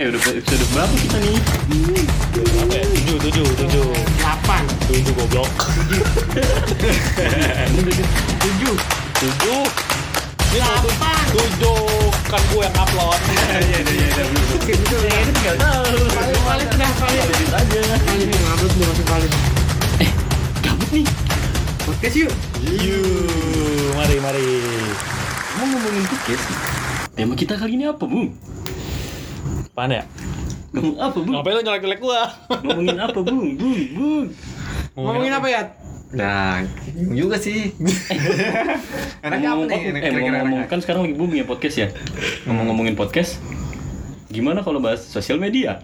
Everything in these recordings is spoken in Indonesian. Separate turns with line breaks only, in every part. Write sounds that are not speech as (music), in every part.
Eh udah episode berapa kita nih?
Berapa ya? Tujuh, tujuh, tujuh.
Delapan.
Tujuh goblok.
Tujuh.
Tujuh.
Delapan.
tujuh. Kan gue yang upload. (laughs)
Iya iya iya
ya.
Ini tinggal tahu.
Valid, valid, udah valid.
Edit aja.
Valid, nih, ngupload udah masuk valid.
Gabut nih.
Podcast yuk.
Yuk, mari, mari.
Mau ngomongin podcast. Tema kita kali ini apa, Bung?
Apaan ya?
Ngomong apa, Bung?
Ngapain lo nyelek-nyelek gua?
Ngomongin apa, Bung? Bung, Bung.
Ngomongin apa ya?
Nah, juga sih. (laughs) Enaknya apa
Ngomong-
nih?
eh,
Kira-kira enaknya.
kan sekarang lagi booming ya podcast ya. Ngomong-ngomongin podcast. Gimana kalau bahas sosial media?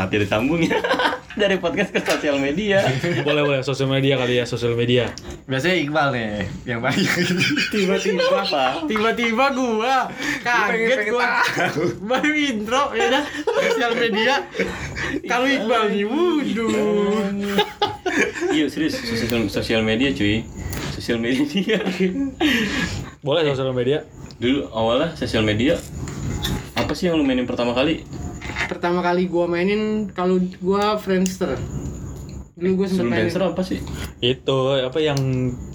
Saat tidak sambung ya. (laughs) Dari podcast ke sosial media. (laughs)
boleh, boleh. Sosial media kali ya, sosial media.
Biasanya Iqbal nih yang banyak.
Tiba-tiba
Apa?
Tiba-tiba gua kaget
pengen
gua baru intro ya dah sosial media kalau Iqbal nih wuduh
Iya serius sosial, sosial media cuy. Sosial media.
Boleh sosial media?
Dulu awalnya sosial media apa sih yang lu mainin pertama kali?
Pertama kali gua mainin kalau gua Friendster dulu gua sempet mainin
Dancer apa sih?
Itu apa yang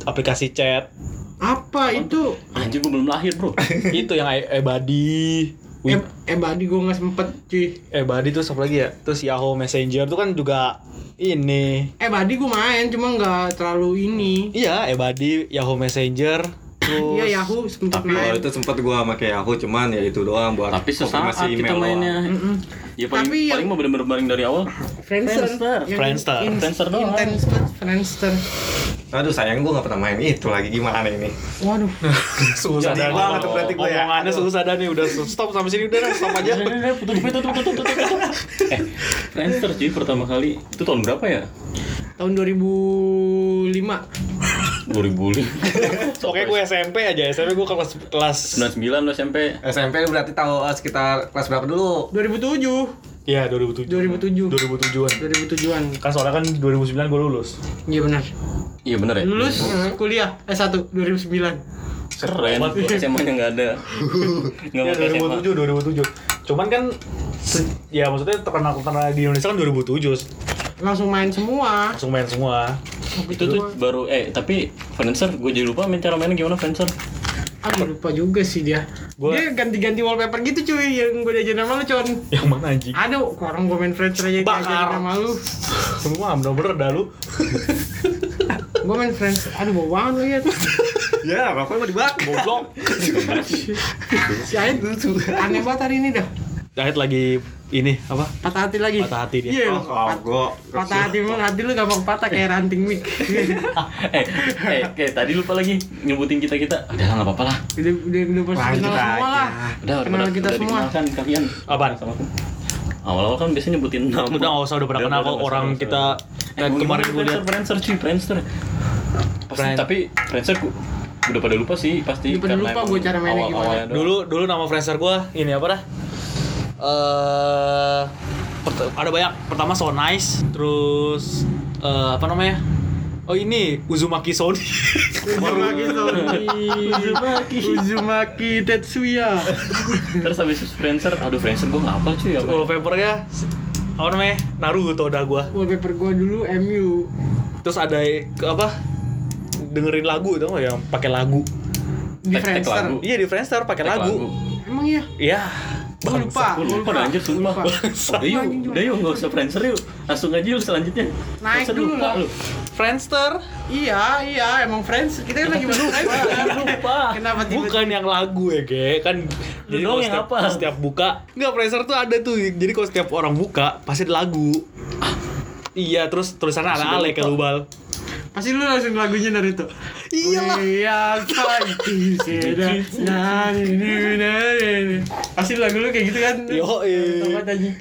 aplikasi chat?
apa itu
Anjir gua belum lahir bro. (laughs)
itu yang e- ebody.
eh, eh badi gua nggak sempet cuy
Ebody terus apa lagi ya? Terus Yahoo Messenger tuh kan juga ini.
eh badi gua main cuma nggak terlalu ini
Iya, Ebody, Yahoo Messenger. Terus
iya Yahoo sempet
Tapi
main
itu sempat gua pakai Yahoo cuman ya itu doang buat
Tapi sesaat
konfirmasi
kita mainnya. Ya paling,
Tapi yang-
paling mau bener-bener baring dari awal.
Friendster
Friendster.
Friendster.
Friendster doang.
Friendster
doang. Aduh sayang gua nggak pernah main itu lagi gimana ini.
waduh (laughs)
susah nih.
banget tuh berarti gua ya.
Omongannya susah dah nih, udah stop sampai sini udah stop aja.
Tutup, tutup, tutup, tutup, tutup, tutup. (laughs) Eh, Friendster cuy pertama kali. Itu tahun berapa ya?
tahun 2005
2005.
Oke, gue SMP aja. SMP gue kelas kelas
99 lu SMP.
SMP berarti tahu eh, sekitar kelas berapa dulu?
2007
Iya, 2007.
2007
2007-an.
2007an
Kan soalnya kan 2009 gue lulus.
iya benar
Iya bener ya?
lulus eh, kuliah S1 2009
Keren. SMA-nya nggak ada. Nggak
Iya,
SMA.
2007, 2007. Cuman kan ya maksudnya terkenal terkenal di Indonesia kan 2007
langsung main semua
langsung main semua.
Itu tuh baru eh tapi Friendster gue jadi lupa main cara mainnya gimana Friendster.
aduh lupa juga sih dia
Gua-
dia ganti-ganti wallpaper gitu cuy yang gue diajarin sama lu con
Yang mana anjing?
ada kok orang gue main Friendster aja
Bakar.
diajarin sama lu
Semua bener-bener dah lu. (laughs)
gue main Friendster aduh bau banget lu (laughs) ya
Ya, apa mau dibak?
Goblok. (laughs)
si Ait aneh banget hari ini dah
Jahit lagi ini apa?
patah hati lagi
Patah hati dia.
iya
Oh, kagok.
patah hati emang hati lu gampang patah kayak ranting mic (laughs)
eh, eh, kayak tadi lupa lagi nyebutin kita kita. Udah lah nggak apa-apa lah.
udah udah udah pasti kenal semua
aja.
lah
Udah
kenal
udah,
kita
udah
semua
dikenalkan kalian.
Apaan?
Sama aku. Awal-awal kan biasanya nyebutin nama.
Udah nggak usah udah pernah kenal kok orang kita
Eh,
dan kemarin gue lihat
Friendster, cuy, Friendster. Tapi Friendster udah pada lupa sih pasti.
Udah pada
karena
lupa gua cara mainnya gimana.
dulu dulu nama Friendster gue ini apa dah? Eh pert- ada banyak. Pertama So Nice, terus eh, apa namanya? Oh ini Uzumaki Sony.
Uzumaki (laughs) Sony
Uzumaki.
Uzumaki Tetsuya
Terus habis itu Friendster, aduh Friendster gue nggak apa cuy apa.
Wallpapernya apa namanya? Naruto dah gua.
wallpaper gua dulu MU
Terus ada ke apa? Dengerin lagu tau gak yang pakai lagu.
di Friendster
lagu.
Iya di Friendster pakai
Tek
lagu.
emang iya
Iya.
Gua lupa
Gue lupa anjir sumpah. Udah yuk, udah yuk nggak usah Friendster yuk. Langsung aja yuk selanjutnya.
Naik dulu
lupa
lah.
lu.
Friendster
iya iya emang Friends kita kan lagi bahas
lupa.
kenapa tiba
Bukan yang lagu ya, Ge. Kan jadi kalau setiap,
hafal.
setiap buka, enggak Friendster tuh ada tuh. Jadi kalau setiap orang buka pasti ada lagu. Iya, terus tulisannya ala ale kayak lubal.
Pasti lu langsung lagunya Naruto.
Iyalah.
We are fighting pasti lagu lu kayak gitu kan?
Yo,
anjing.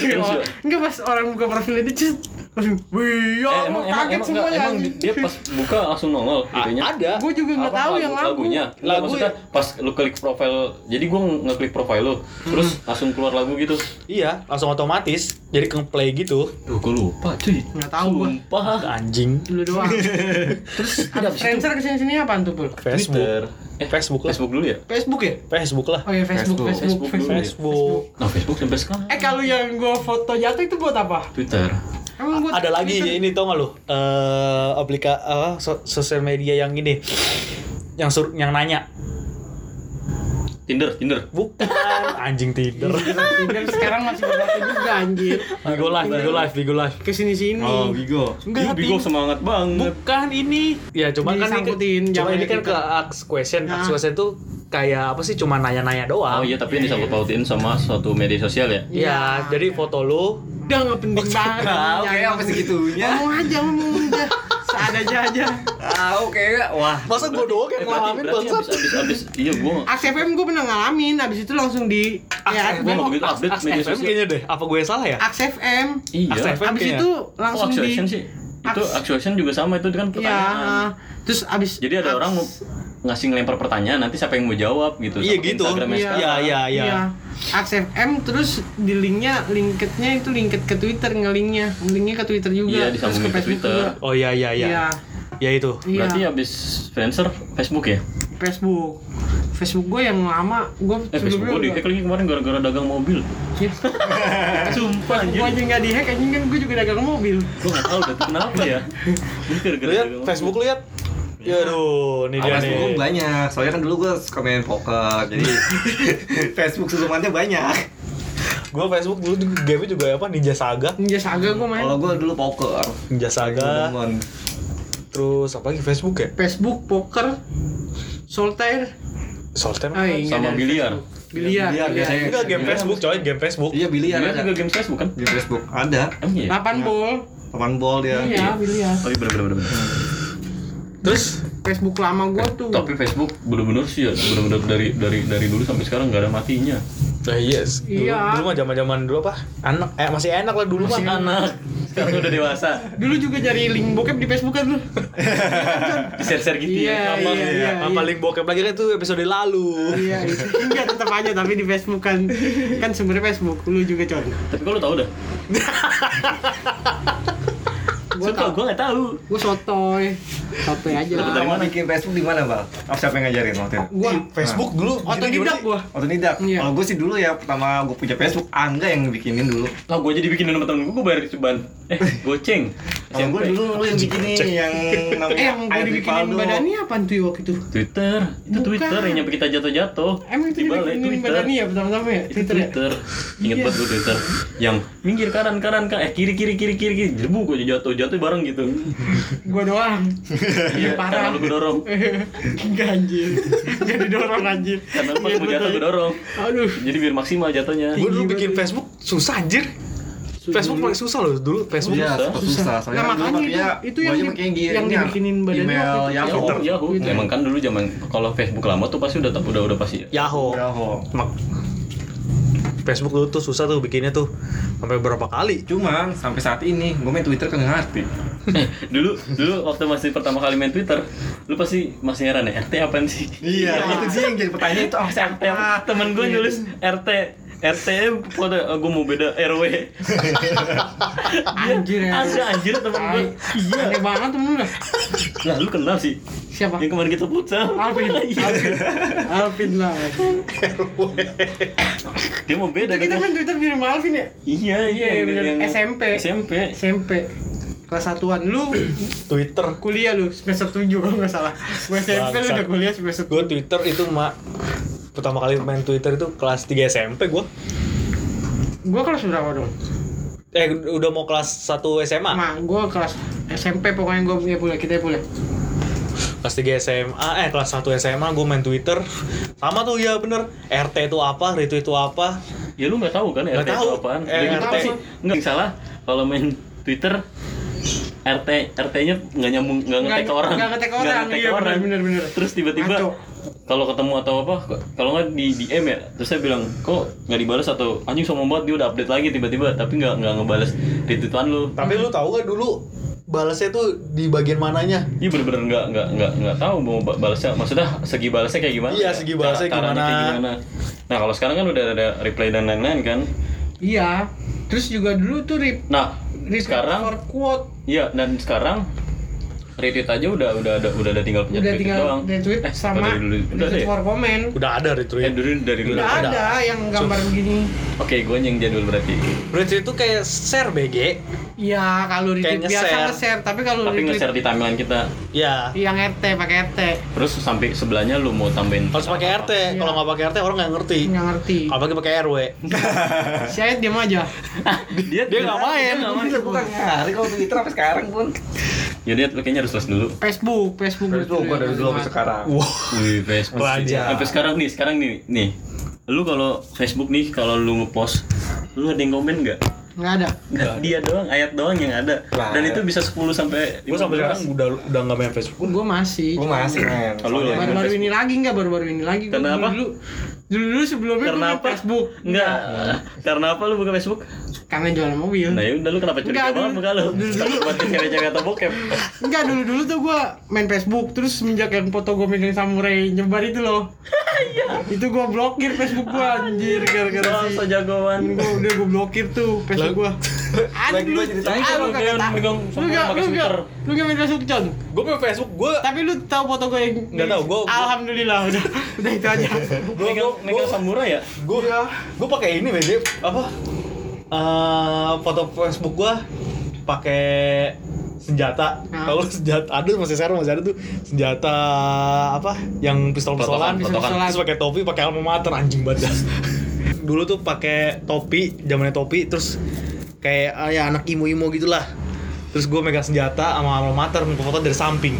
(laughs) enggak pas orang buka profil itu langsung
Eh,
we are
emang emang
kaget
emang,
semuanya
enggak, emang dia pas buka langsung nongol
A-
itunya.
ada.
Gue juga nggak
Apa
tahu
lagu-
yang lagu.
lagunya. Lagu maksudnya pas lu klik profil. Jadi gua ngeklik profil lu, terus langsung keluar lagu gitu.
Iya, langsung otomatis. Jadi ke play gitu.
Duh, gua lupa cuy.
Nggak tahu gua.
Sumpah.
Anjing.
Lu doang. (laughs) Terus ada Friendster ke sini sini apaan tuh pul?
Facebook. Facebook lah.
Facebook dulu ya?
Facebook ya?
Facebook lah.
Oh iya Facebook,
Facebook.
Facebook,
Facebook ya?
Facebook.
Nah, Facebook sampai sekarang.
Eh kalau yang gua foto jatuh itu buat apa?
Twitter.
Emang
Ada lagi
Twitter?
ini tau gak lu? Eh aplika so- sosial media yang ini yang sur yang nanya
Tinder, Tinder.
bukan (laughs) anjing Tinder.
Tinder sekarang masih berlaku juga anjir.
Bigo live, Bigo live, Bigo live.
Ke sini sini.
Oh, Bigo.
Enggak,
Bigo semangat banget.
Bukan ini. Ya cuma kan ini, cuma
jangan
ini kan
kita.
ke ask question.
Nah.
Ask question tuh kayak apa sih? Cuma nanya-nanya doang.
Oh iya, tapi yang disangkut pautin sama suatu media sosial ya.
Iya, jadi foto lu
Udah nggak penting banget.
Oke, apa segitunya?
Ngomong aja, ngomong aja. Seadanya aja.
Ah, oke. Wah.
Masa gue doang yang
Eh,
ngalamin bangsat?
abis, abis, abis, iya gua
Aks FM gue pernah ngalamin, abis itu langsung di ya,
gua
gua
nggak begitu update media sosial.
kayaknya deh. Apa gue yang salah ya?
Aks FM.
Iya.
Abis itu
Oh,
langsung di
action sih. Itu action juga sama itu kan
Iya,
pertanyaan.
terus abis
Jadi ada orang mau ngasih ngelempar pertanyaan nanti siapa yang mau jawab gitu.
Iya gitu.
Iya.
Iya, iya, iya.
Iya. Aks FM terus di linknya linketnya itu linket ke Twitter ngelinknya linknya ke Twitter juga
Iya,
terus
disambungin ke
Facebook
Twitter.
juga.
Oh iya iya iya.
Iya.
Ya itu.
Iya.
Berarti abis Friendster Facebook ya?
Facebook. Facebook gue yang lama, gue
Eh Facebook gua dihack lagi kemarin gara-gara dagang mobil. (laughs) Sumpah
Gue
anjir.
aja nggak dihack, anjing kan gue juga dagang mobil.
Gua nggak tahu dah tuh kenapa ya. (laughs) Gara-gara
Lihat Facebook lihat. Ya aduh, ini dia
Facebook
nih.
banyak. Soalnya kan dulu gue suka main poker. Jadi (laughs) (laughs) Facebook susumannya banyak.
Gua Facebook dulu game juga apa Ninja Saga.
Ninja Saga gue main.
Kalau gue dulu poker.
Ninja Saga.
Demen.
Terus apa lagi Facebook ya?
Facebook, poker, solitaire,
Solitaire.
ah, iya,
Sama biliar.
Biliar,
Biliar, biasanya.
Enggak game Facebook coy, game Facebook.
Iya biliar
Dia
ada.
juga game Facebook kan?
Di Facebook ada.
Emang iya?
Lapan bol.
Papan bol dia.
Iya, biliar.
Oh iya bener-bener. bener.
Terus
Facebook lama gue tuh.
Tapi Facebook bener-bener sih ya, bener-bener dari dari dari dulu sampai sekarang nggak ada matinya.
Nah, yes. Dulu,
Iya.
dulu mah zaman-zaman dulu apa? Anak eh masih enak lah dulu
Masih
mah.
anak, sekarang udah dewasa.
Dulu juga cari link bokep di Facebook kan lu.
Di (laughs) share-share gitu
Iya,
ya. Sama.
iya, iya.
Yang paling bokep lagi kan itu episode lalu.
Iya, itu. Enggak tetap aja tapi di Facebook kan kan sumbernya Facebook. Lu juga con.
Tapi kalau tahu dah. (laughs)
Gua
Sumpah
tau.
gue nggak tahu.
Gue sotoy. Sotoy aja.
Dapat dari
Mau
mana?
bikin Facebook di mana, Bang? Oh, siapa yang ngajarin waktu itu?
Gua
Facebook dulu
otodidak gua.
Otodidak.
Iya.
Kalau gue sih dulu ya pertama gue punya Facebook, Angga yang bikinin dulu.
Lah gue jadi bikinin sama temen gue, gue bayar cobaan. Eh, goceng.
Kalau gue dulu lu yang bikinin yang namanya
Eh, yang gue dibikinin badannya apaan tuh ya waktu itu?
Twitter, itu
Bukan.
Twitter yang nyampe kita jatuh-jatuh.
Emang itu dibikinin
Twitter.
badannya ya pertama-tama ya?
Itu
Twitter ya?
Twitter. Ingat
Iya.
banget gue Twitter. Yang minggir kanan kanan kan, eh kiri kiri kiri kiri kiri. Jebu gue jatuh jatuh bareng gitu. (laughs)
Gua doang. Iya
Karena
parah.
lu gue dorong. (laughs)
Enggak anjir. (laughs) Enggak didorong anjir.
Karena lu pas
Iya,
mau jatuh
betul.
gue dorong.
Aduh.
Jadi biar maksimal jatuhnya.
Gue dulu bikin. Facebook susah anjir. Facebook paling susah loh dulu Facebook.
Iya,
Susah.
susah. susah. Soalnya
Nah,
kan
makanya itu- itu yang di- yang
ini ya,
dibikinin badannya
email
waktu itu.
Yahoo.
Yahoo, Yahoo.
Twitter.
Emang kan dulu zaman kalau Facebook lama tuh pasti udah udah udah pasti ya.
Yahoo.
Yahoo.
Mak- Facebook dulu tuh susah tuh bikinnya tuh sampai berapa kali.
Cuman sampai saat ini gue main Twitter kan ngerti.
Eh, dulu dulu waktu masih pertama kali main Twitter, lu pasti masih heran ya RT apaan sih?
Iya, itu dia yang jadi pertanyaan itu apa
RT apa? Temen gue nulis RT RT kode gue mau beda RW.
Anjir ya.
Ada anjir temen gue.
Iya. Aneh banget temen lu.
Lah lu kenal sih
Siapa?
yang kemarin kita futsal.
Alvin. Alvin. Alvin lah.
Dia mau beda
Itu kita main Twitter di rumah Alvin ya?
Iya iya
Iya, SMP.
SMP.
SMP. Kelas satuan lu
Twitter.
kuliah lu semester 7 kalau nggak salah. Gue SMP lu udah kuliah semester
Gue Twitter itu mak pertama kali main Twitter itu kelas 3 SMP gue.
Gue kelas berapa dong?
Eh udah mau kelas 1 SMA.
Ma, gue kelas SMP pokoknya gue ya boleh kita boleh.
Kelas 3 SMA, eh kelas 1 SMA gue main Twitter. Sama tuh ya bener. RT itu apa, retweet itu apa.
Ya lu nggak tahu kan
Nggak
RT
tahu.
itu apaan?
Eh,
gitu
RT.
pasti nggak salah kalau main Twitter RT RT-nya nggak nyambung nggak ngetek ke orang
Nggak ngetek orang,
ngetek
iya
ke
bener bener bener.
terus tiba-tiba. Kalau ketemu atau apa kalau nggak di DM ya terus saya bilang kok nggak dibalas atau anjing sombong banget dia udah update lagi tiba-tiba tapi nggak nggak ngebales retweetan lu
Tapi lu tahu gak dulu balasnya tuh di bagian mananya?
Iya bener-bener nggak nggak nggak nggak tahu mau ba- balasnya maksudnya segi balasnya kayak gimana?
Iya, segi balasnya
Cara-
gimana.
kayak gimana? Nah kalau sekarang kan udah ada reply dan lain-lain kan.
Iya. Terus juga dulu tuh rip
Nah
rip
sekarang
for quote.
Iya, dan sekarang retweet aja udah udah ada udah ada tinggal pencet
Udah tinggal
doang.
retweet
Eh,
sama
dari dulu. Udah ada
retweet
ya?
for comment.
Udah ada
Eh
retweet.
dulu dari dulu.
Udah
ada.
ada yang gambar begini.
Oke, gue yang jadul berarti.
Retweet itu kayak share BG.
Iya, kalau retweet
Kayak
biasa
nge-share.
nge-share, tapi kalau
Tapi nge-share di timeline kita.
Ya.
yang RT pakai RT
Terus sampai sebelahnya lu mau tambahin
Harus pakai RT.
Iya.
Kalau nggak pakai RT orang nggak ngerti.
nggak ngerti.
Apalagi pakai RW.
Si Ayat diam aja.
dia
Dia nggak main.
Bisa bukan hari kalau Twitter sampai sekarang pun.
Ya dia lu kayaknya harus les dulu.
Facebook, Facebook.
Facebook gua dari dulu sampai sekarang.
Wah.
Wih, Facebook.
Raja.
Sampai sekarang nih, sekarang nih, nih. Lu kalau Facebook nih, kalau lu ngepost, lu ada yang komen nggak?
Nggak ada.
Nggak, dia doang, ayat doang yang ada.
Lah.
Dan itu bisa 10 sampai
Gue sampai sekarang udah udah nggak main Facebook.
Gue masih.
Gua masih.
Kalau
Baru-baru ini lagi nggak baru-baru ini lagi. Gua
Karena apa?
Dulu, dulu, dulu sebelumnya
Karena
gue
apa?
Facebook.
Enggak. Karena apa lu buka Facebook?
Karena jualan mobil.
Nah, ya udah lu kenapa curiga
Enggak,
banget
dulu-
muka lu?
dulu-
Buat cewek-cewek atau bokep.
Enggak dulu dulu tuh gue main Facebook terus semenjak yang foto gue megang samurai nyebar itu loh. itu gue blokir Facebook gue anjir gara-gara
Oh,
si.
so jagoan.
Gue udah gue blokir tuh Facebook gue.
Gua
ah,
lu
lu
kayak
kagak tahu.
megang
Lu
samurai
gak,
pakai
lu gak,
sweater.
lu gak main Facebook Con?
Gue main Facebook. Gue
Tapi lu tahu foto gue yang
Nggak tahu, gua- gua-
Alhamdulillah udah (laughs) udah itu aja.
Megang megang samurai ya?
gue gue pakai ini BG apa eh foto Facebook gue pakai senjata kalau senjata ada masih sekarang masih ada tuh senjata apa yang pistol pistolan
Potokan, potokan.
terus pakai topi pakai alma mater anjing banget (laughs) dulu tuh pakai topi zamannya topi terus kayak ah, ya anak imo imo gitulah terus gue megang senjata sama alma mater foto dari samping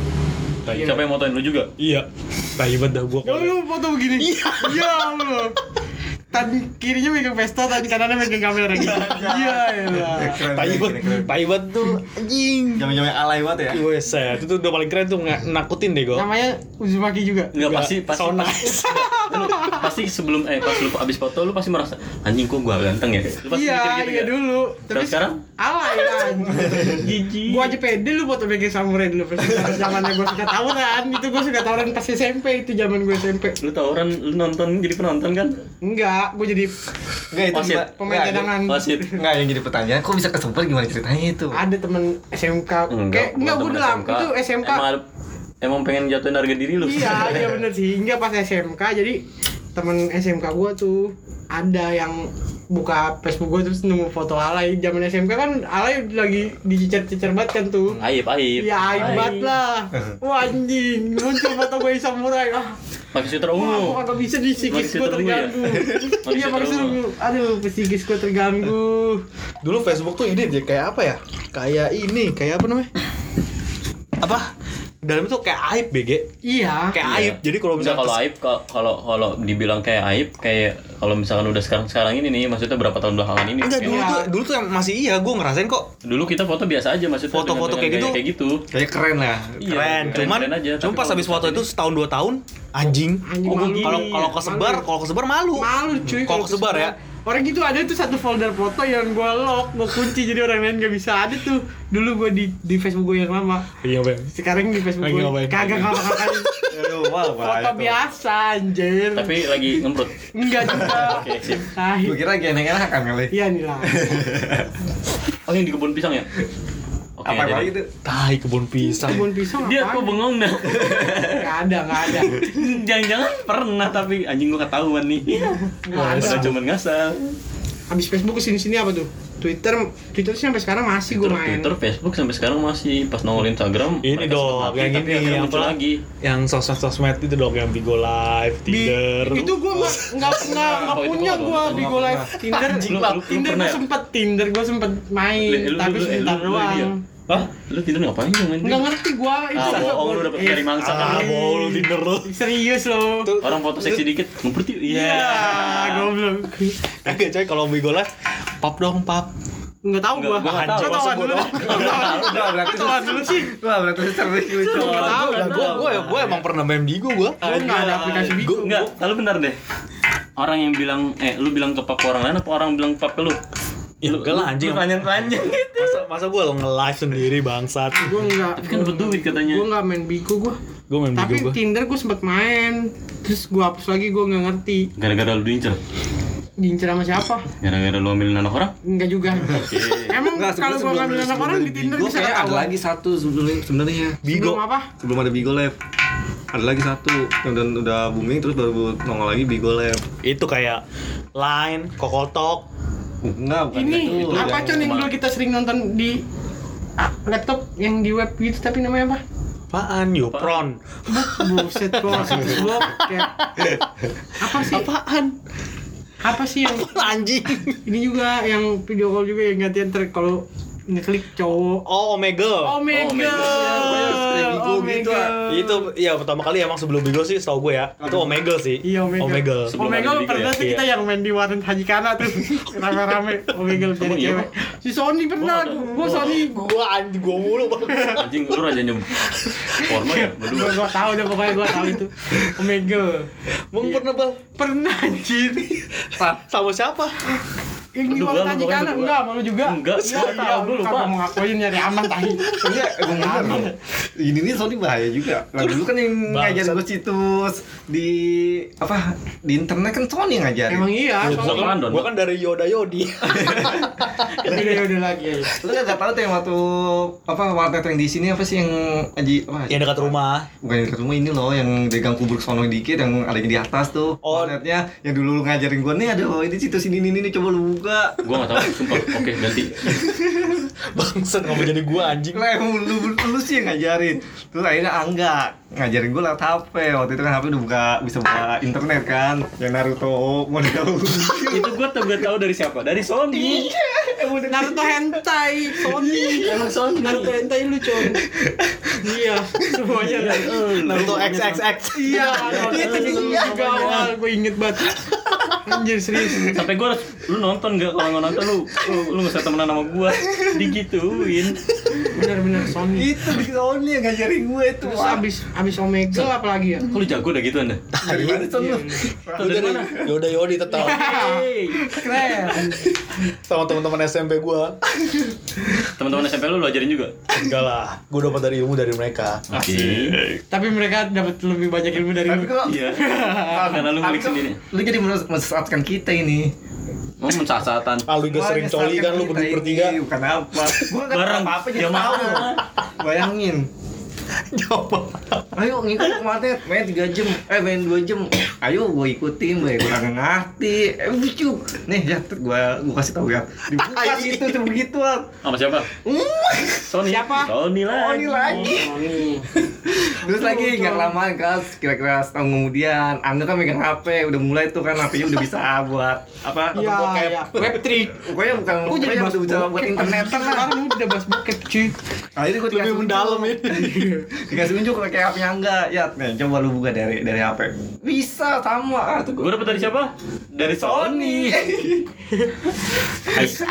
Siapa yang motoin lu juga?
iya tai banget dah gue
Kalau lu foto begini. Iya. Ya Allah. Tadi kirinya megang pistol, tadi kanannya megang kamera gitu. (laughs) Iya, iya.
Keren,
tai banget
keren.
tai banget tuh anjing
Jaman-jaman alay banget ya.
Wes, itu tuh udah paling keren tuh nggak nakutin deh gue.
Namanya Uzumaki juga.
Enggak pasti pasti
so nice. (laughs)
lu pasti sebelum eh pas lu abis foto lu pasti merasa anjing kok gua ganteng ya. Lu pasti
Iya,
mikir gitu
iya
ya?
dulu.
Terus sekarang?
alay kan. (laughs)
Jijik.
gua aja pede lu foto megang samurai dulu pas zamannya gua suka tawuran. Itu gua suka tawuran pas SMP itu zaman gua SMP.
Lu tawuran lu nonton jadi penonton kan?
Enggak, gua jadi
Enggak itu
pemain cadangan.
Wasit.
Enggak yang jadi pertanyaan, kok bisa kesempet gimana ceritanya itu?
Ada temen SMK. Kayak enggak gua
temen
udah lama itu SMK.
Emang, pengen jatuhin harga diri lu.
Iya, iya (laughs) bener sih. Enggak pas SMK jadi temen SMK gua tuh ada yang buka Facebook gua terus nemu foto alay zaman SMK kan alay lagi dicecer-cecer banget kan tuh
Aib, aib.
ya aib banget lah (laughs) wah anjing muncul foto gue samurai ah
Pakai
wah aku
ungu.
kagak bisa di psikis gue terganggu (laughs) iya pakai sweater
ungu.
aduh psikis gue terganggu
Dulu Facebook tuh ini kayak apa ya? Kayak ini, kayak apa namanya? Apa? Dalam itu kayak aib BG.
iya
Kayak
Iya.
aib. Jadi kalau misalnya
kalau aib kalau kalau dibilang kayak aib kayak kalau misalkan udah sekarang sekarang ini nih maksudnya berapa tahun belakangan ini
Enggak
kayak-
dulu
Iya.
tuh dulu tuh yang masih iya gue ngerasain kok
dulu kita foto biasa aja maksudnya
Foto-foto kayak gitu.
kayak gitu
Kayak keren lah.
Iya,
keren. Cuman
keren aja,
cuma pas habis foto itu setahun dua tahun anjing. Kalau kalau kesebar, kalau kesebar malu.
malu cuy
Kalau kesebar ya.
Orang gitu ada tuh satu folder foto yang gua lock gua kunci jadi orang lain gak bisa. Ada tuh. Dulu gua di di Facebook gua yang lama.
Iya, Bang.
sekarang di Facebook
ngapain?
kagak
Aduh, wah,
foto biasa anjir.
Tapi lagi ngemprut.
Enggak juga.
Oke, sip.
Gue kira lagi enak-enak kan kali.
iya nih lah.
Oh yang di kebun pisang ya Oke,
Apa lagi itu?
Tai kebun pisang.
kebun pisang
dia kok bengong dah.
Nggak ada nggak ada. (laughs)
Jangan-jangan pernah tapi anjing gua ketahuan nih.
Nggak ada.
Udah cuman ngasal.
Habis Facebook ke sini sini apa tuh? Twitter Twitter sih sampai sekarang masih gua main.
Twitter, Facebook sampai sekarang masih. Pas nongol Instagram
Ini dong, yang
tapi
ini,
akhirnya
yang apa?
lagi.
Yang sosmed-sosmed itu dong yang Bigo Live, Tinder.
itu gua nggak nggak (laughs) nggak nggak
Oh,
punya
nggak
Bigo. Live Tinder. Tinder
pernah
gua
ya?
sempet Tinder gua sempet main tapi
lu-
sebentar doang
Hah?
lu Tinder ngapain sih main
nggak ngerti gua itu
ah bohong lu dapet
Eh,
dari mangsa
Ah,
kan
bohong lu Tinder lu.
serius lo
orang foto seksi dikit ngumpet yuk
Iya,
iya
goblok.
Kagak coy kalau Bigo Live, pap dong, pap.
Enggak tahu
Nggak,
gua.
gua nggak tahu.
Gua tahu dulu.
Udah berarti
Tahu dulu sih.
Wah, berarti sering lucu.
Nggak tahu.
Lah gua gua gua emang pernah main Bigo gua.
Gua nggak ada aplikasi Bigo.
enggak lalu benar deh orang yang bilang eh lu bilang ke pap orang lain apa orang bilang ke pap ke lu
Ya enggak lah anjing.
panjang panjang (laughs) gitu
Masa masa gua nge-live sendiri bangsat.
Gua enggak.
tapi kan berduit katanya
Gua enggak main Bigo gua.
Gua main
Tapi
Bigo gua.
Tinder gua sempet main. Terus gua hapus lagi gua nggak ngerti.
gara-gara lu diincer
Diincer sama siapa?
Gara-gara lu ambilin anak orang?
Enggak juga. Emang
Enggak,
kalau gua ngambil anak orang di Tinder bisa
kayak ada lagi satu sebenarnya sebenarnya.
Bigo.
Sebelum apa?
Sebelum ada Bigo Lab. Ada lagi satu yang udah, udah booming terus baru nongol lagi Bigo Lab.
Itu kayak Line, Kokotok.
Enggak, bukan
Ini
itu.
apa
yang
con yang dulu kita sering nonton di ah, laptop yang di web gitu tapi namanya apa?
Apaan? Yupron.
Buset gua situs bokep. Apa sih?
Apaan?
Apa sih yang
Anjing.
ini juga yang video call juga yang gantian ter kalau ngeklik cowok.
Oh, Omega.
Omega.
kayak Bigo gitu, ah.
Itu ya pertama kali emang sebelum Bigo sih setahu gue ya. Itu Omega sih.
Iya Omega.
Omega.
Sebelum
Omega pernah
ya?
tuh kita yang main di warnet Haji Kana tuh (laughs) rame-rame Omega jadi
iya,
cewek. Si Sony pernah, gua Sony.
Gua anjing gua mulu.
Anjing lu raja nyem porno ya?
Gua,
Berdua.
gua tahu deh pokoknya gua tahu itu Omega.
Bang pernah bang?
Pernah anjir.
Sama siapa?
Yang di
Berdua,
warnet
lu
Haji
pokoknya
Kana
berdua.
enggak malu juga.
Enggak,
Iya,
gua
iya,
tahu, gua
lu
lupa.
mau ngakuin nyari aman tahi.
Iya, emang loh. Ini nih Sony bahaya juga. Lah dulu kan yang ngajarin gue situs di apa di internet kan Sony yang ngajarin.
Emang iya, soalnya
Don?
gua kan dari Yoda Yodi. (laughs)
udah udah lagi ya.
Lu kan gak tahu tuh yang waktu apa warnet yang di sini apa sih yang Aji apa?
Yang dekat rumah.
Bukan yang dekat rumah ini loh yang dagang kubur sono dikit yang ada di atas tuh.
Oh.
Warnetnya yang dulu lu ngajarin gua nih ada oh, ini situs ini ini ini coba lu buka.
Gua enggak tahu, sumpah. Oke, ganti.
Bangsat ngomong jadi gua anjing.
Lah emang lu, lu, lu sih yang ngajarin. Terus akhirnya enggak ngajarin gua lewat HP. Waktu itu kan HP udah buka bisa buka internet kan. Yang Naruto model. (laughs)
Itu gua tuh gua tahu dari siapa? Dari Sony.
Naruto (laughs) hentai Sony.
Emang Sony.
Naruto hentai lucu. Iya, semuanya.
Naruto XXX.
Iya, itu juga awal gue inget banget. Anjir serius.
Sampai gua harus lu nonton enggak kalau nggak nonton lu lu, lu nggak usah temenan sama gua. Digituin.
Bener-bener Sony.
itu di Sony yang ngajarin gue itu.
Terus abis abis Omega apa lagi ya?
Lu jago udah gitu Anda? (laughs)
Dari mana Son lu?
Tuh dari mana?
Yoda Yodi tetap.
Keren.
sama teman-teman SMP gua.
Teman-teman SMP lu lu ajarin juga?
Enggak lah, gua dapat dari ilmu dari mereka.
Oke.
Tapi mereka dapat lebih banyak ilmu dari
Tapi
lu.
kok
Iya. Karena lu ngulik sendiri.
Lu jadi mensesatkan kita ini.
Mau mensasatan.
Ah, lu juga sering coli kan lu berdua bertiga.
Bukan apa. Gua tahu apa-apa jadi
Ya,
tahu.
mana?
Bayangin. (laughs)
Jawab.
Ayo ngikut Matet, main 3 jam, eh main 2 jam. Ayo gua ikutin, gue kagak ngerti. Eh lucu. Nih ya, gua gua kasih tahu ya. Dibuka situ tuh begituan.
Sama siapa? Sony.
Siapa?
Sony
Oh,
lagi.
ini lagi. (laughs) Terus lagi nggak kelamaan kan, kira-kira setahun kemudian, Anda kan megang HP, udah mulai tuh kan HP-nya udah bisa buat apa? Bokep.
iya. Web trick.
Pokoknya bukan,
Kok jadi bahas
buat internet
lu udah bahas bokep cuy.
Akhirnya gue
Lebih mendalam ini. (laughs)
Dikasih unjuk pakai HP yang enggak. Ya, nih coba lu buka dari dari HP. Bisa sama. Ah, tuh
Gua dapet dari siapa? Dari Sony.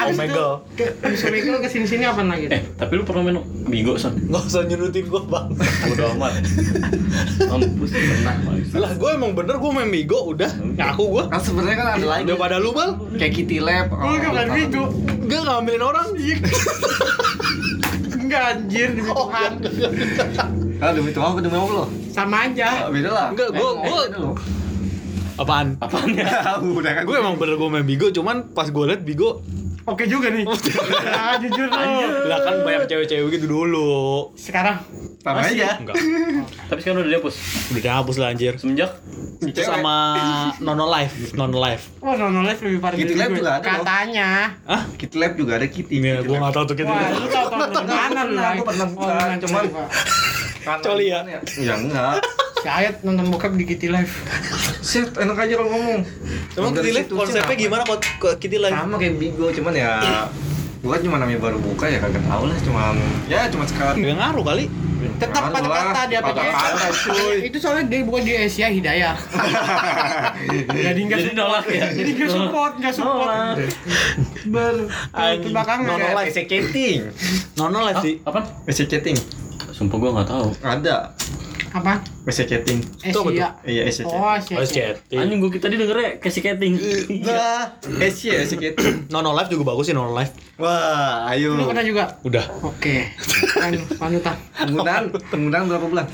Omega. (laughs)
itu, ke- Abis Omega lu ke sini-sini apa lagi?
Eh, tapi lu pernah main Bigo, Son?
Nggak usah nyurutin gua, Bang.
Udah amat. Mampus pernah.
Lah, gua emang bener gua main Bigo udah. Ngaku gua.
Kan sebenarnya kan ada lagi
Udah pada lu, Bang.
kayak Kitty Lab.
Lu kan Bigo.
Enggak ngambilin orang. (laughs)
Enggak anjir demi Tuhan.
Ah, demi Tuhan apa demi lo?
Sama aja.
Ah, Beda lah.
Enggak, gua-
Eh,
gua-
lo.
Apaan?
Apaan ya? (laughs)
Udah kan.
Gue emang bener gue main Bigo, cuman pas gue liat Bigo
Oke juga nih. (laughs) Ah, jujur lu.
lah kan banyak cewek-cewek gitu dulu.
Sekarang
sama aja.
Enggak, (laughs)
Tapi sekarang udah dihapus.
udah dihapus lah anjir.
Semenjak
Itu sama Nono Live, Nono Live.
Oh, Nono Live lebih parah
Kitty
dari
Lab juga ada.
Katanya.
Hah?
Kitty Lab juga ada Kitty.
Ini
Kitty
gue
Lab.
gak tau tuh gitu.
Wah, lu tau tau dari mana Lai?
gua pernah
Oh,
buka, cuman
Coli ya?
gimana Ya enggak.
Si Ayat nonton bokep di Kitty Live.
Set, enak aja kalau ngomong.
Emang
Dari
Kitty Live
situ
konsepnya gimana kok Kitty Live?
Sama kayak Bigo, cuman ya Gua kan cuma namanya baru buka ya kagak tahu lah cuman ya cuma sekali
Gak ngaruh kali.
Tetap
Jangan
kata-kata
lah,
di aplikasi.
kata-kata, cuy.
Itu soalnya dia bukan di Asia Hidayah. (laughs) Jadi enggak
Jadi nolak ya?
Jadi enggak support, enggak support. Ber ke belakang
Nono.
PC chatting
Nono Live sih.
Apa?
PC chatting
Sumpah gua nggak tahu.
ada
Apa?
PC chatting
Itu apa tuh?
Asia.
iya PC chatting
Oh, Asia.
Oh, chatting.
Anjing gua tadi dengernya casih keting.
Nah, Asia PC chatting
Nono Live juga bagus sih Nono Live.
wah ayo
Lu pernah juga?
Udah.
Oke. (laughs) Kan panutan.
penggunaan penggunaan berapa bulan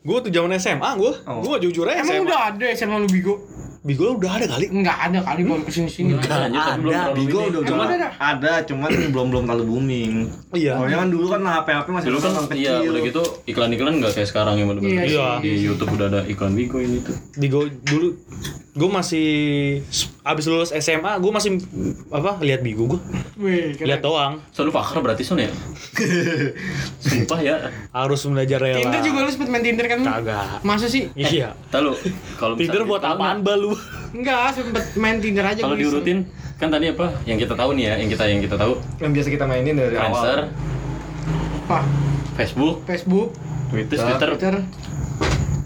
Gue tuh zaman SMA gue.
Oh.
Gue jujur aja
Emang
SMA.
udah ada SMA lu Bigo?
Bigo udah ada kali.
Enggak ada kali baru ke sini
sini. Tapi belum
ada.
terlalu
Bigo udah udah
ada?
ada, cuman belum belum terlalu booming.
Iya.
Soalnya kan dulu kan HP-HP masih
Dulu kan
kecil.
iya udah gitu iklan-iklan nggak kayak sekarang yang bener-bener
Iya,
iya.
di YouTube udah ada iklan Bigo ini tuh.
Bigo dulu gue masih abis lulus SMA gue masih apa lihat Bigo gue lihat doang
So lu pakar berarti Son ya? (laughs) Sumpah ya.
harus belajar rela
Tinder juga lu sempet main Tinder kan?
kagak
Masa sih?
iya
Tahu kalau
Tinder buat apaan bal lu
Enggak, sempet main Tinder aja
Kalau diurutin kan tadi apa yang kita tahu nih ya, yang kita yang kita tahu
Yang biasa kita mainin dari
Friendster,
awal.
Apa?
Facebook,
Facebook,
Twitter.
Twitter,
Twitter.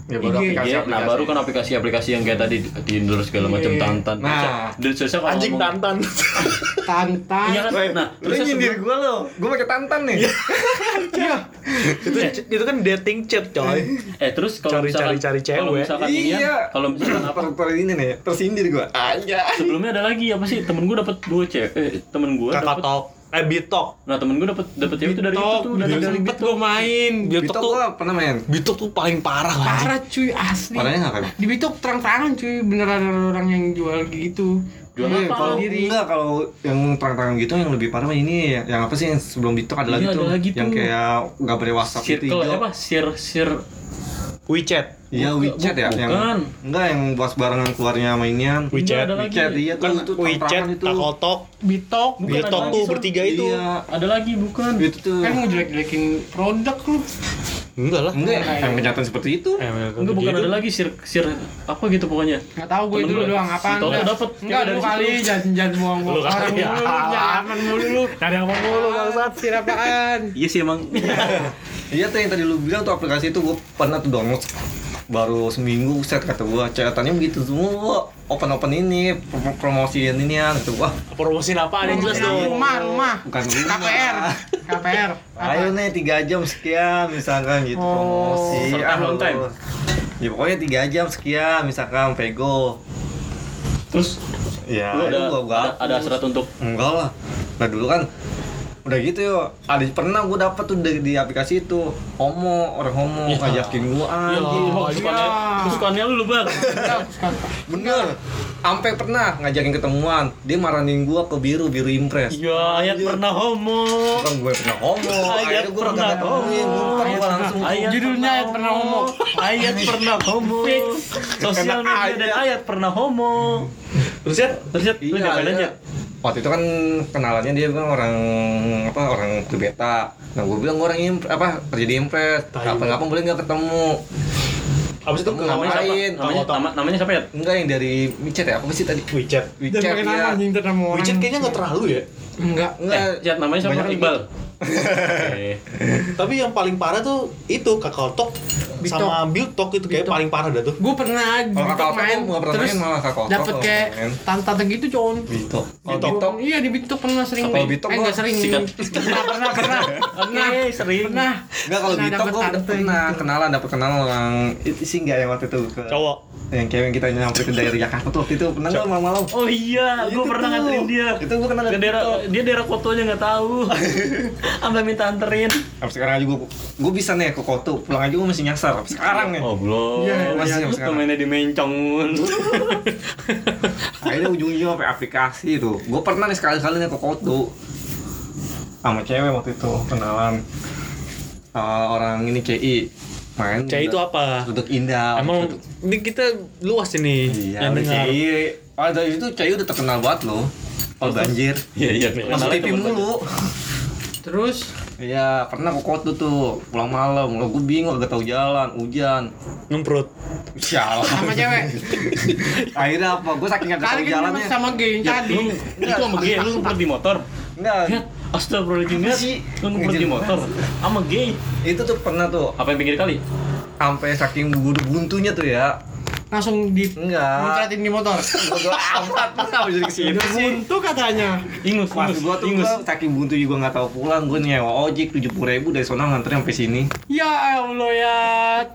Ya baru
IG.
aplikasi
IG.
aplikasi.
Nah baru kan aplikasi-aplikasi yang kayak tadi Tinder segala macam
Iya.
tantan.
Nah.
dari sosial kalau
anjing
ngomong-
tantan (laughs)
Tantan.
Iya kan? Nah,
lu
terus
nyindir gua lo. Gua pakai tantan nih.
Iya. (laughs)
itu itu kan dating chat coy
Eh terus kalau
Cari-
misalkan
cari- cari
kalau
cewek.
ya,
Iya.
kalau misalkan apa
per ini nih? Tersindir gua. Aja.
sebelumnya ada lagi apa sih temen gue dapat dua cewek eh, temen gue
kakak
dapat
eh bitok
nah temen gue dapat dapat cewek itu dari itu
Bitok,
tuh
udah
dari
sempet gua main.
Bitok
bitok tuh
gua pernah main.
bitok tuh paling parah lah
Parah cuy, asli.
Parahnya nggak kan?
Di Bitok terang-terangan cuy, beneran ada orang yang jual gitu.
Jual
Iya,
apa?
kalau
enggak kalau yang terang-terang gitu yang lebih parah mah ini yang apa sih yang sebelum Bitok ada lagi
Iya, ada
tuh
lagi
yang
tuh.
kayak gambar WhatsApp itu
circle
hijau.
apa sir sir
WeChat
Iya WeChat ya yang
bukan.
enggak yang buat barengan keluarnya mainian.
WeChat.
ada.
WeChat iya tuh
kan
itu
WeChat
itu.
takotok
Bitok,
Bukan,
bitok
ada
tuh
lagi,
bertiga itu
Iya.
ada lagi bukan
Itu tuh.
kan mau jelek-jelekin produk lu.
enggak lah
Enggak, yang kenyataan seperti itu.
Eh,
enggak bukan ada lagi sir sir apa gitu pokoknya
Nggak tahu gue
gua.
doang apaan.
Tau
dah.
dapet
Enggak
dari
kali
situ.
jangan jangan buang-buang
Lu
orang mulu,
ya.
lu jangan mulu lu.
cari apa mulu bangsat
Sir apaan?
iya sih emang (laughs)
Iya tuh yang tadi lu bilang tuh aplikasi itu gua pernah tuh download baru seminggu set kata gua catatannya begitu semua open open ini pro- promosiin ini ya gitu wah
promosiin apa ada yang jelas dong
Rumah, rumah.
bukan rumah.
KPR. KPR.
ayo nih tiga jam sekian misalkan gitu
Oh.
promosi
Short time, long time.
ya pokoknya tiga jam sekian misalkan pego
terus
ya
lu ada
gua gua
ada, ada syarat untuk
enggak lah nah dulu kan udah gitu yo. Ada pernah gua dapet tuh di, di aplikasi itu. Homo orang homo
Ya.
ngajakin gua
ya,
anjing.
kesukaannya kesukaannya lu lu bang.
Bener. Sampai pernah ngajakin ketemuan. Dia marahin gua ke biru biru impress
iya ayat pernah homo.
Kan gue pernah homo.
Ayat
gue
pernah
gue
homo.
gua langsung.
Ayat
Judulnya ayat pernah homo.
ayat pernah homo. Sosial media dan ayat. Pernah homo. (laughs) Terus ya terus ya lu
Iya, iya.
aja
waktu itu kan kenalannya dia bilang orang apa orang itu beta nah gue bilang gua orang imp apa kerja di impress.
Tai.
kapan kapan boleh nggak ketemu?
Abis itu
Ketemu
namanya siapa?
ngapain?
namanya nama, namanya siapa ya?
Enggak yang dari micet ya? Apa sih tadi?
WeChat.
Dan
WeChat
pakai nama
ya
nama.
WeChat kayaknya nggak terlalu ya?
Enggak.
enggak.
Eh chat namanya siapa? Iqbal Oke.
tapi yang paling parah tuh itu kakak
Bitok.
sama Biltok itu kayak
Bitok.
paling parah dah tuh
Gue pernah Bitok
kakak
main,
nggak pernah
terus
main malah kakak
dapet kayak tante gitu Di
Bitok
Bitok. Iya di Bitok pernah sering.
Kalau Bitok
eh
gua
nggak sering.
sikat.
Pernah (laughs) pernah pernah. Pernah.
Oke, sering.
Pernah.
Enggak kalau Bitok gue udah pernah
gitu.
kenalan dapet kenalan orang itu sih enggak yang waktu itu ke
cowok
yang cewek yang kita nyampe ke daerah Jakarta tuh waktu itu pernah nggak malam-malam
Oh iya, gue pernah nganterin dia.
Itu gua kenal
dia daerah Kotonya nggak tahu. (laughs) Sampai minta anterin.
Sampai sekarang aja gue gue bisa nih ke Koto. Pulang aja gue masih nyasar Sampai sekarang nih.
Oh belum.
Iya,
masih sampai sekarang.
pemainnya di Mencong. (laughs)
akhirnya ujung-ujungnya sampai aplikasi tuh gue pernah nih sekali-kali nih ke Koto. Sama cewek waktu itu kenalan. Eh, orang ini CI main
cewek itu apa?
Duduk indah
emang
Duduk-
ini kita luas ini
iya
yang dengar.
CI oh dari itu CI udah terkenal banget loh. Kalau banjir.
Iya iya.
masuk TV mulu
Terus
Iya, pernah ke Koto tuh, pulang malam. Lo gue bingung, gak tahu jalan, hujan.
ngemprut
Sialan.
sama cewek. (laughs)
Akhirnya apa? Gue saking gak tahu
Kali
jalannya.
sama gay yang tadi.
Itu sama gay, lu ngumpet di motor.
Enggak,
Ya, astagfirullahaladzim ya.
sih?
Lu ngumpet di motor. Sama gay.
itu tuh pernah tuh,
Apa yang pinggir kali?
sampai saking buntu-buntunya tuh ya.
Langsung di
Enggak.
muncratin di motor.
Bodo amat, lu kenapa jadi ke
sini
sih?
buntu katanya.
Ingus,
Mas
ingus,
gua tuh
ingus.
gua saking buntu juga gak tahu pulang, gue nyewa ojek tujuh ribu dari sana nganter sampai sini.
Ya Allah ya.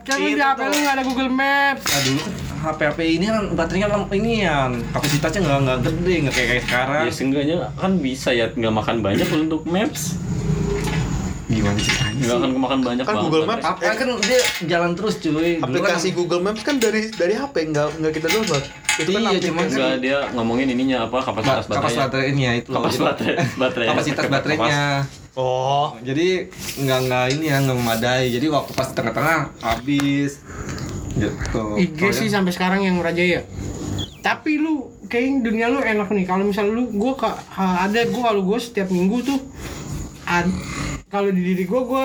Kan di HP lu nggak ada Google Maps.
Nah dulu HP HP ini kan baterainya ini ya kapasitasnya nggak nggak gede nggak kayak kayak sekarang.
Ya seenggaknya kan bisa ya nggak makan banyak untuk maps.
Gimana ceritanya?
Nggak akan kemakan banyak
Kan
banget
Google. Maps.
Apa kan dia jalan terus cuy. Kan-
Aplikasi Google Maps kan dari dari HP nggak nggak kita download. Itu kan
Iya, cuman kan-
Enggak, dia ngomongin ininya apa kapasitas
Ba- kapasitas
baterainya.
baterainya itu.
Kapasitas baterai, (laughs) baterai.
kapasitas baterainya
Oh,
jadi nggak nggak ini ya nggak memadai jadi waktu pas tengah-tengah habis gitu
IG sih sampai sekarang yang merajaya. Tapi lu kayak dunia lu enak nih. Kalau misal lu ha- ada gua kalau gua setiap minggu tuh ad- kalau di diri gua gua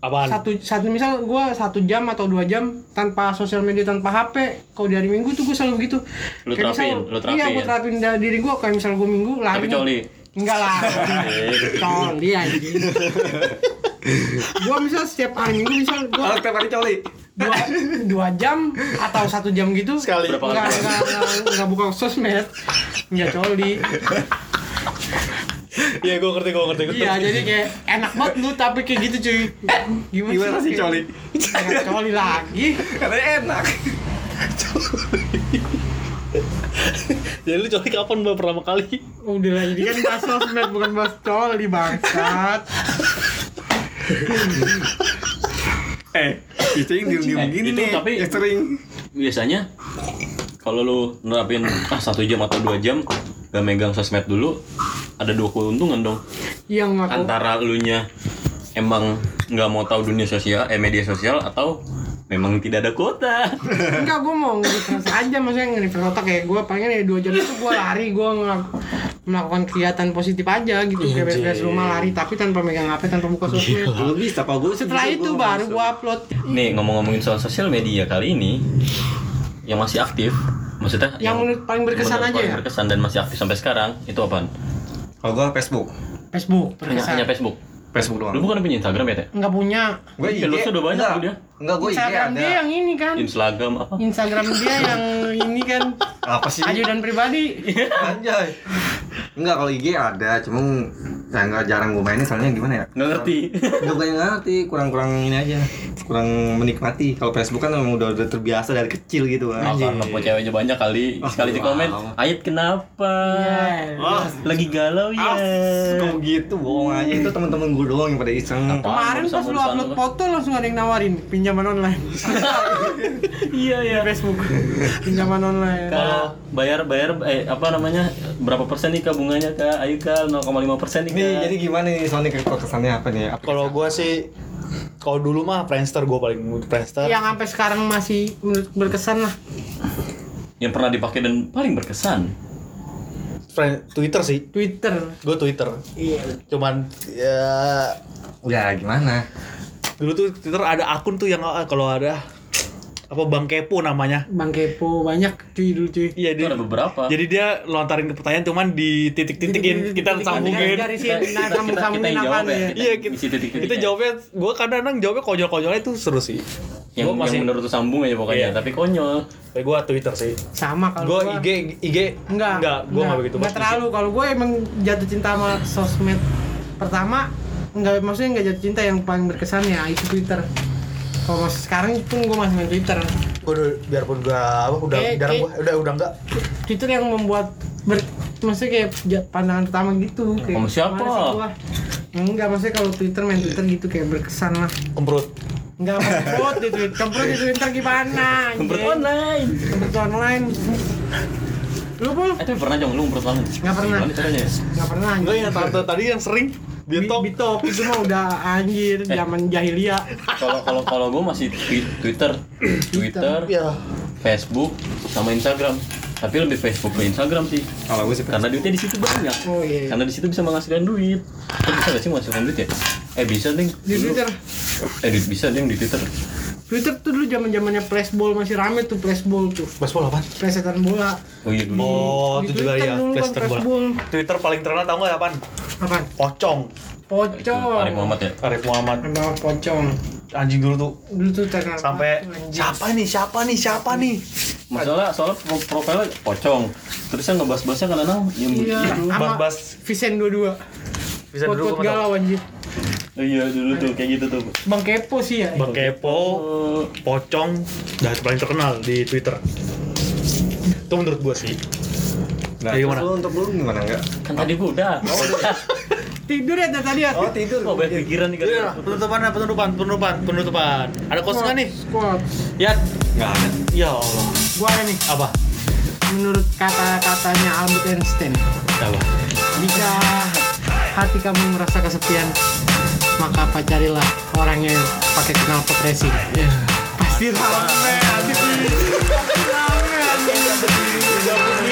apaan?
satu satu misal gua satu jam atau dua jam tanpa sosial media tanpa HP kalau di hari minggu tuh gua selalu begitu
Lu
Kayak
terapin,
misal-
lu terapin.
iya gua terapin dari diri gua kayak misal gua minggu lari
Tapi coli.
enggak lah (laughs) coli anjing gua misal setiap hari minggu misal
kalau
gua
tiap hari coli
dua, dua jam atau satu jam gitu
Sekali.
nggak nggak- nggak buka sosmed nggak coli
Iya, gue ngerti, gue ngerti. gua
iya jadi kayak enak banget lu tapi kayak gitu cuy. Gimana,
gimana sih coli?
Nggak coli lagi.
Katanya enak.
Jadi lu coli kapan Mbak pertama kali?
udah lah ini kan bahas sosmed bukan bahas coli bangsat.
Eh itu yang diem diem
Eh,
gini
itu
nih
tapi-
yang sering.
Biasanya kalau lu nerapin ah satu jam atau dua jam gak megang sosmed dulu, ada dua keuntungan dong.
yang aku
Antara lu nya emang nggak mau tahu dunia sosial, eh media sosial atau memang tidak ada kuota. (laughs)
enggak gue mau nge-refresh aja. Maksudnya nge-refresh otak kayak gue pengen ya dua jam itu gue lari. Gue melakukan kegiatan positif aja gitu. Kayak beres rumah lari tapi tanpa megang HP tanpa buka sosmed.
lu bisa apa gue
setelah itu baru gue upload.
Nih ngomong-ngomongin soal sosial media kali ini yang masih aktif, maksudnya
yang menurut paling berkesan
menurut
aja
paling
ya?
berkesan dan masih aktif sampai sekarang itu apaan?
Kalau gue Facebook.
Facebook
Hanya, hanya Facebook.
Facebook doang.
Lu bukan punya Instagram ya, Teh?
nggak punya.
Gue
Iya, lu sudah banyak
enggak.
dia.
enggak gue IG
Instagram
ada.
dia yang ini kan.
Instagram apa?
Instagram dia yang ini kan.
Apa sih?
Ajudan pribadi.
Anjay enggak kalau IG ada cuma ya enggak jarang gue mainin soalnya gimana ya
Nggak ngerti.
Enggak banyak ngerti, kurang-kurang ini aja Kurang menikmati Kalau Facebook kan emang udah, udah terbiasa dari kecil gitu kan
Oh, karena po ceweknya banyak kali sekali di komen.
wow.
Ayat kenapa?
Iya.
Lagi galau ya.
Kok gitu, bohong aja Itu teman-teman gue doang yang pada iseng
Apaan?
kemarin pas lu upload foto langsung ada yang nawarin pinjaman online (laughs)
Iya ya.
Facebook pinjaman online
Kalau bayar bayar eh apa namanya berapa persen nih kak bunganya kak? Ayo kak 0,5 persen nih kak.
Nih, jadi gimana nih Sonic kesannya apa nih?
Kalau gue sih, kalau dulu mah Friendster gue paling Friendster.
yang sampai sekarang masih berkesan lah
Yang pernah dipakai dan paling berkesan.
Friend, Twitter sih.
Twitter
Gue Twitter.
iya
Cuman ya
Ya gimana?
dulu tuh Twitter ada akun tuh yang ah, kalau ada apa Bang Kepo namanya.
Bang Kepo banyak cuy dulu cuy
Iya
Itu
dia.
ada beberapa.
Jadi dia lontarin pertanyaan cuman di titik-titikin kita sambungin.
Nah,
kita,
sambung
kita
sambungin
yang
apa
jawab ya.
nih
Iya kita, kita jawabnya, gue kadang-kadang jawabnya konyol-konyolnya itu seru sih.
yang,
Gua masih,
yang menurut lu sambung aja pokoknya,
Iya.
tapi konyol.
kayak gue Twitter sih.
sama kalau
Gue IG IG
enggak
enggak, gue nggak begitu.
enggak terlalu kalau gue emang jatuh cinta sama sosmed pertama enggak maksudnya enggak jatuh cinta yang paling berkesan ya itu Twitter kalau masih sekarang pun gue masih main Twitter
Gue udah biarpun gak apa udah
Kayak-
jarang
kayak-
gue udah udah enggak.
Twitter yang membuat ber, maksudnya kayak pandangan pertama gitu kayak
Sama siapa?
enggak maksudnya kalau Twitter main Twitter gitu kayak berkesan lah
Kemprut.
enggak kemprut di Twitter kemprut di Twitter gimana
Kemprut online.
kemprut online lu pun
Eh, tapi pernah jong lu kemprut online?
Nggak pernah.
Gimana caranya?
nggak pernah
Enggak yang tadi yang sering Bitok.
Bitok itu mah udah anjir (laughs)
Eh.
zaman jahiliyah
Kalau kalau kalau gue masih twi- Twitter, Twitter,
Ya.
Facebook, sama Instagram. Tapi lebih Facebook ke Instagram sih.
Kalau gue sih
Karena duitnya di situ banyak.
oh iya
Karena di situ bisa menghasilkan duit. Itu bisa gak sih menghasilkan duit ya? Eh bisa ding.
di Twitter
Eh bisa ding di Twitter.
Twitter tuh dulu zaman zamannya flashball masih rame tuh flashball tuh
Baseball apaan?
plesetan bola
Oh iya dulu.
Oh,
Di
itu juga ya.
kan
Playstyle bola.
flashball
Twitter paling terkenal tau gak apaan?
apaan
Pocong.
pocong
Arif Muhammad ya.
Arif Muhammad.
Emang pocong
Anjing dulu tuh.
dulu tuh terkenal
Sampai siapa nih? Siapa nih? Siapa nih?
Masalah soalnya pro- profilnya pocong. Terus saya ngebahas-bahasnya kadang-kadang yang
iya
Bas-bas.
Visen 22
Bisa dulu
Quote-quote
gua nggak tahu.
galau anjir
iya dulu tuh kayak gitu tuh.
Bang Kepo sih ya
Bang Kepo,
Oh,
Pocong, dah paling terkenal di Twitter. Itu menurut gua sih.
Nah,
gimana?
lu untuk lu gimana enggak?
kan tadi gua udah. (laughs)
Tidur ya dari tadi ya.
Oh tidur.
Oh, banyak pikiran nih kan.
Penutupan, penutupan, penutupan, penutupan. Ada quotes nggak nih?
Squat.
Ya,
Enggak ada.
ya Allah.
Gua ada nih.
Apa?
Menurut kata-katanya Albert Einstein,
Apa?
jika hati kamu merasa kesepian, maka pacarilah orang yang pakai knalpot racing. Pasti rame. Pasti rame.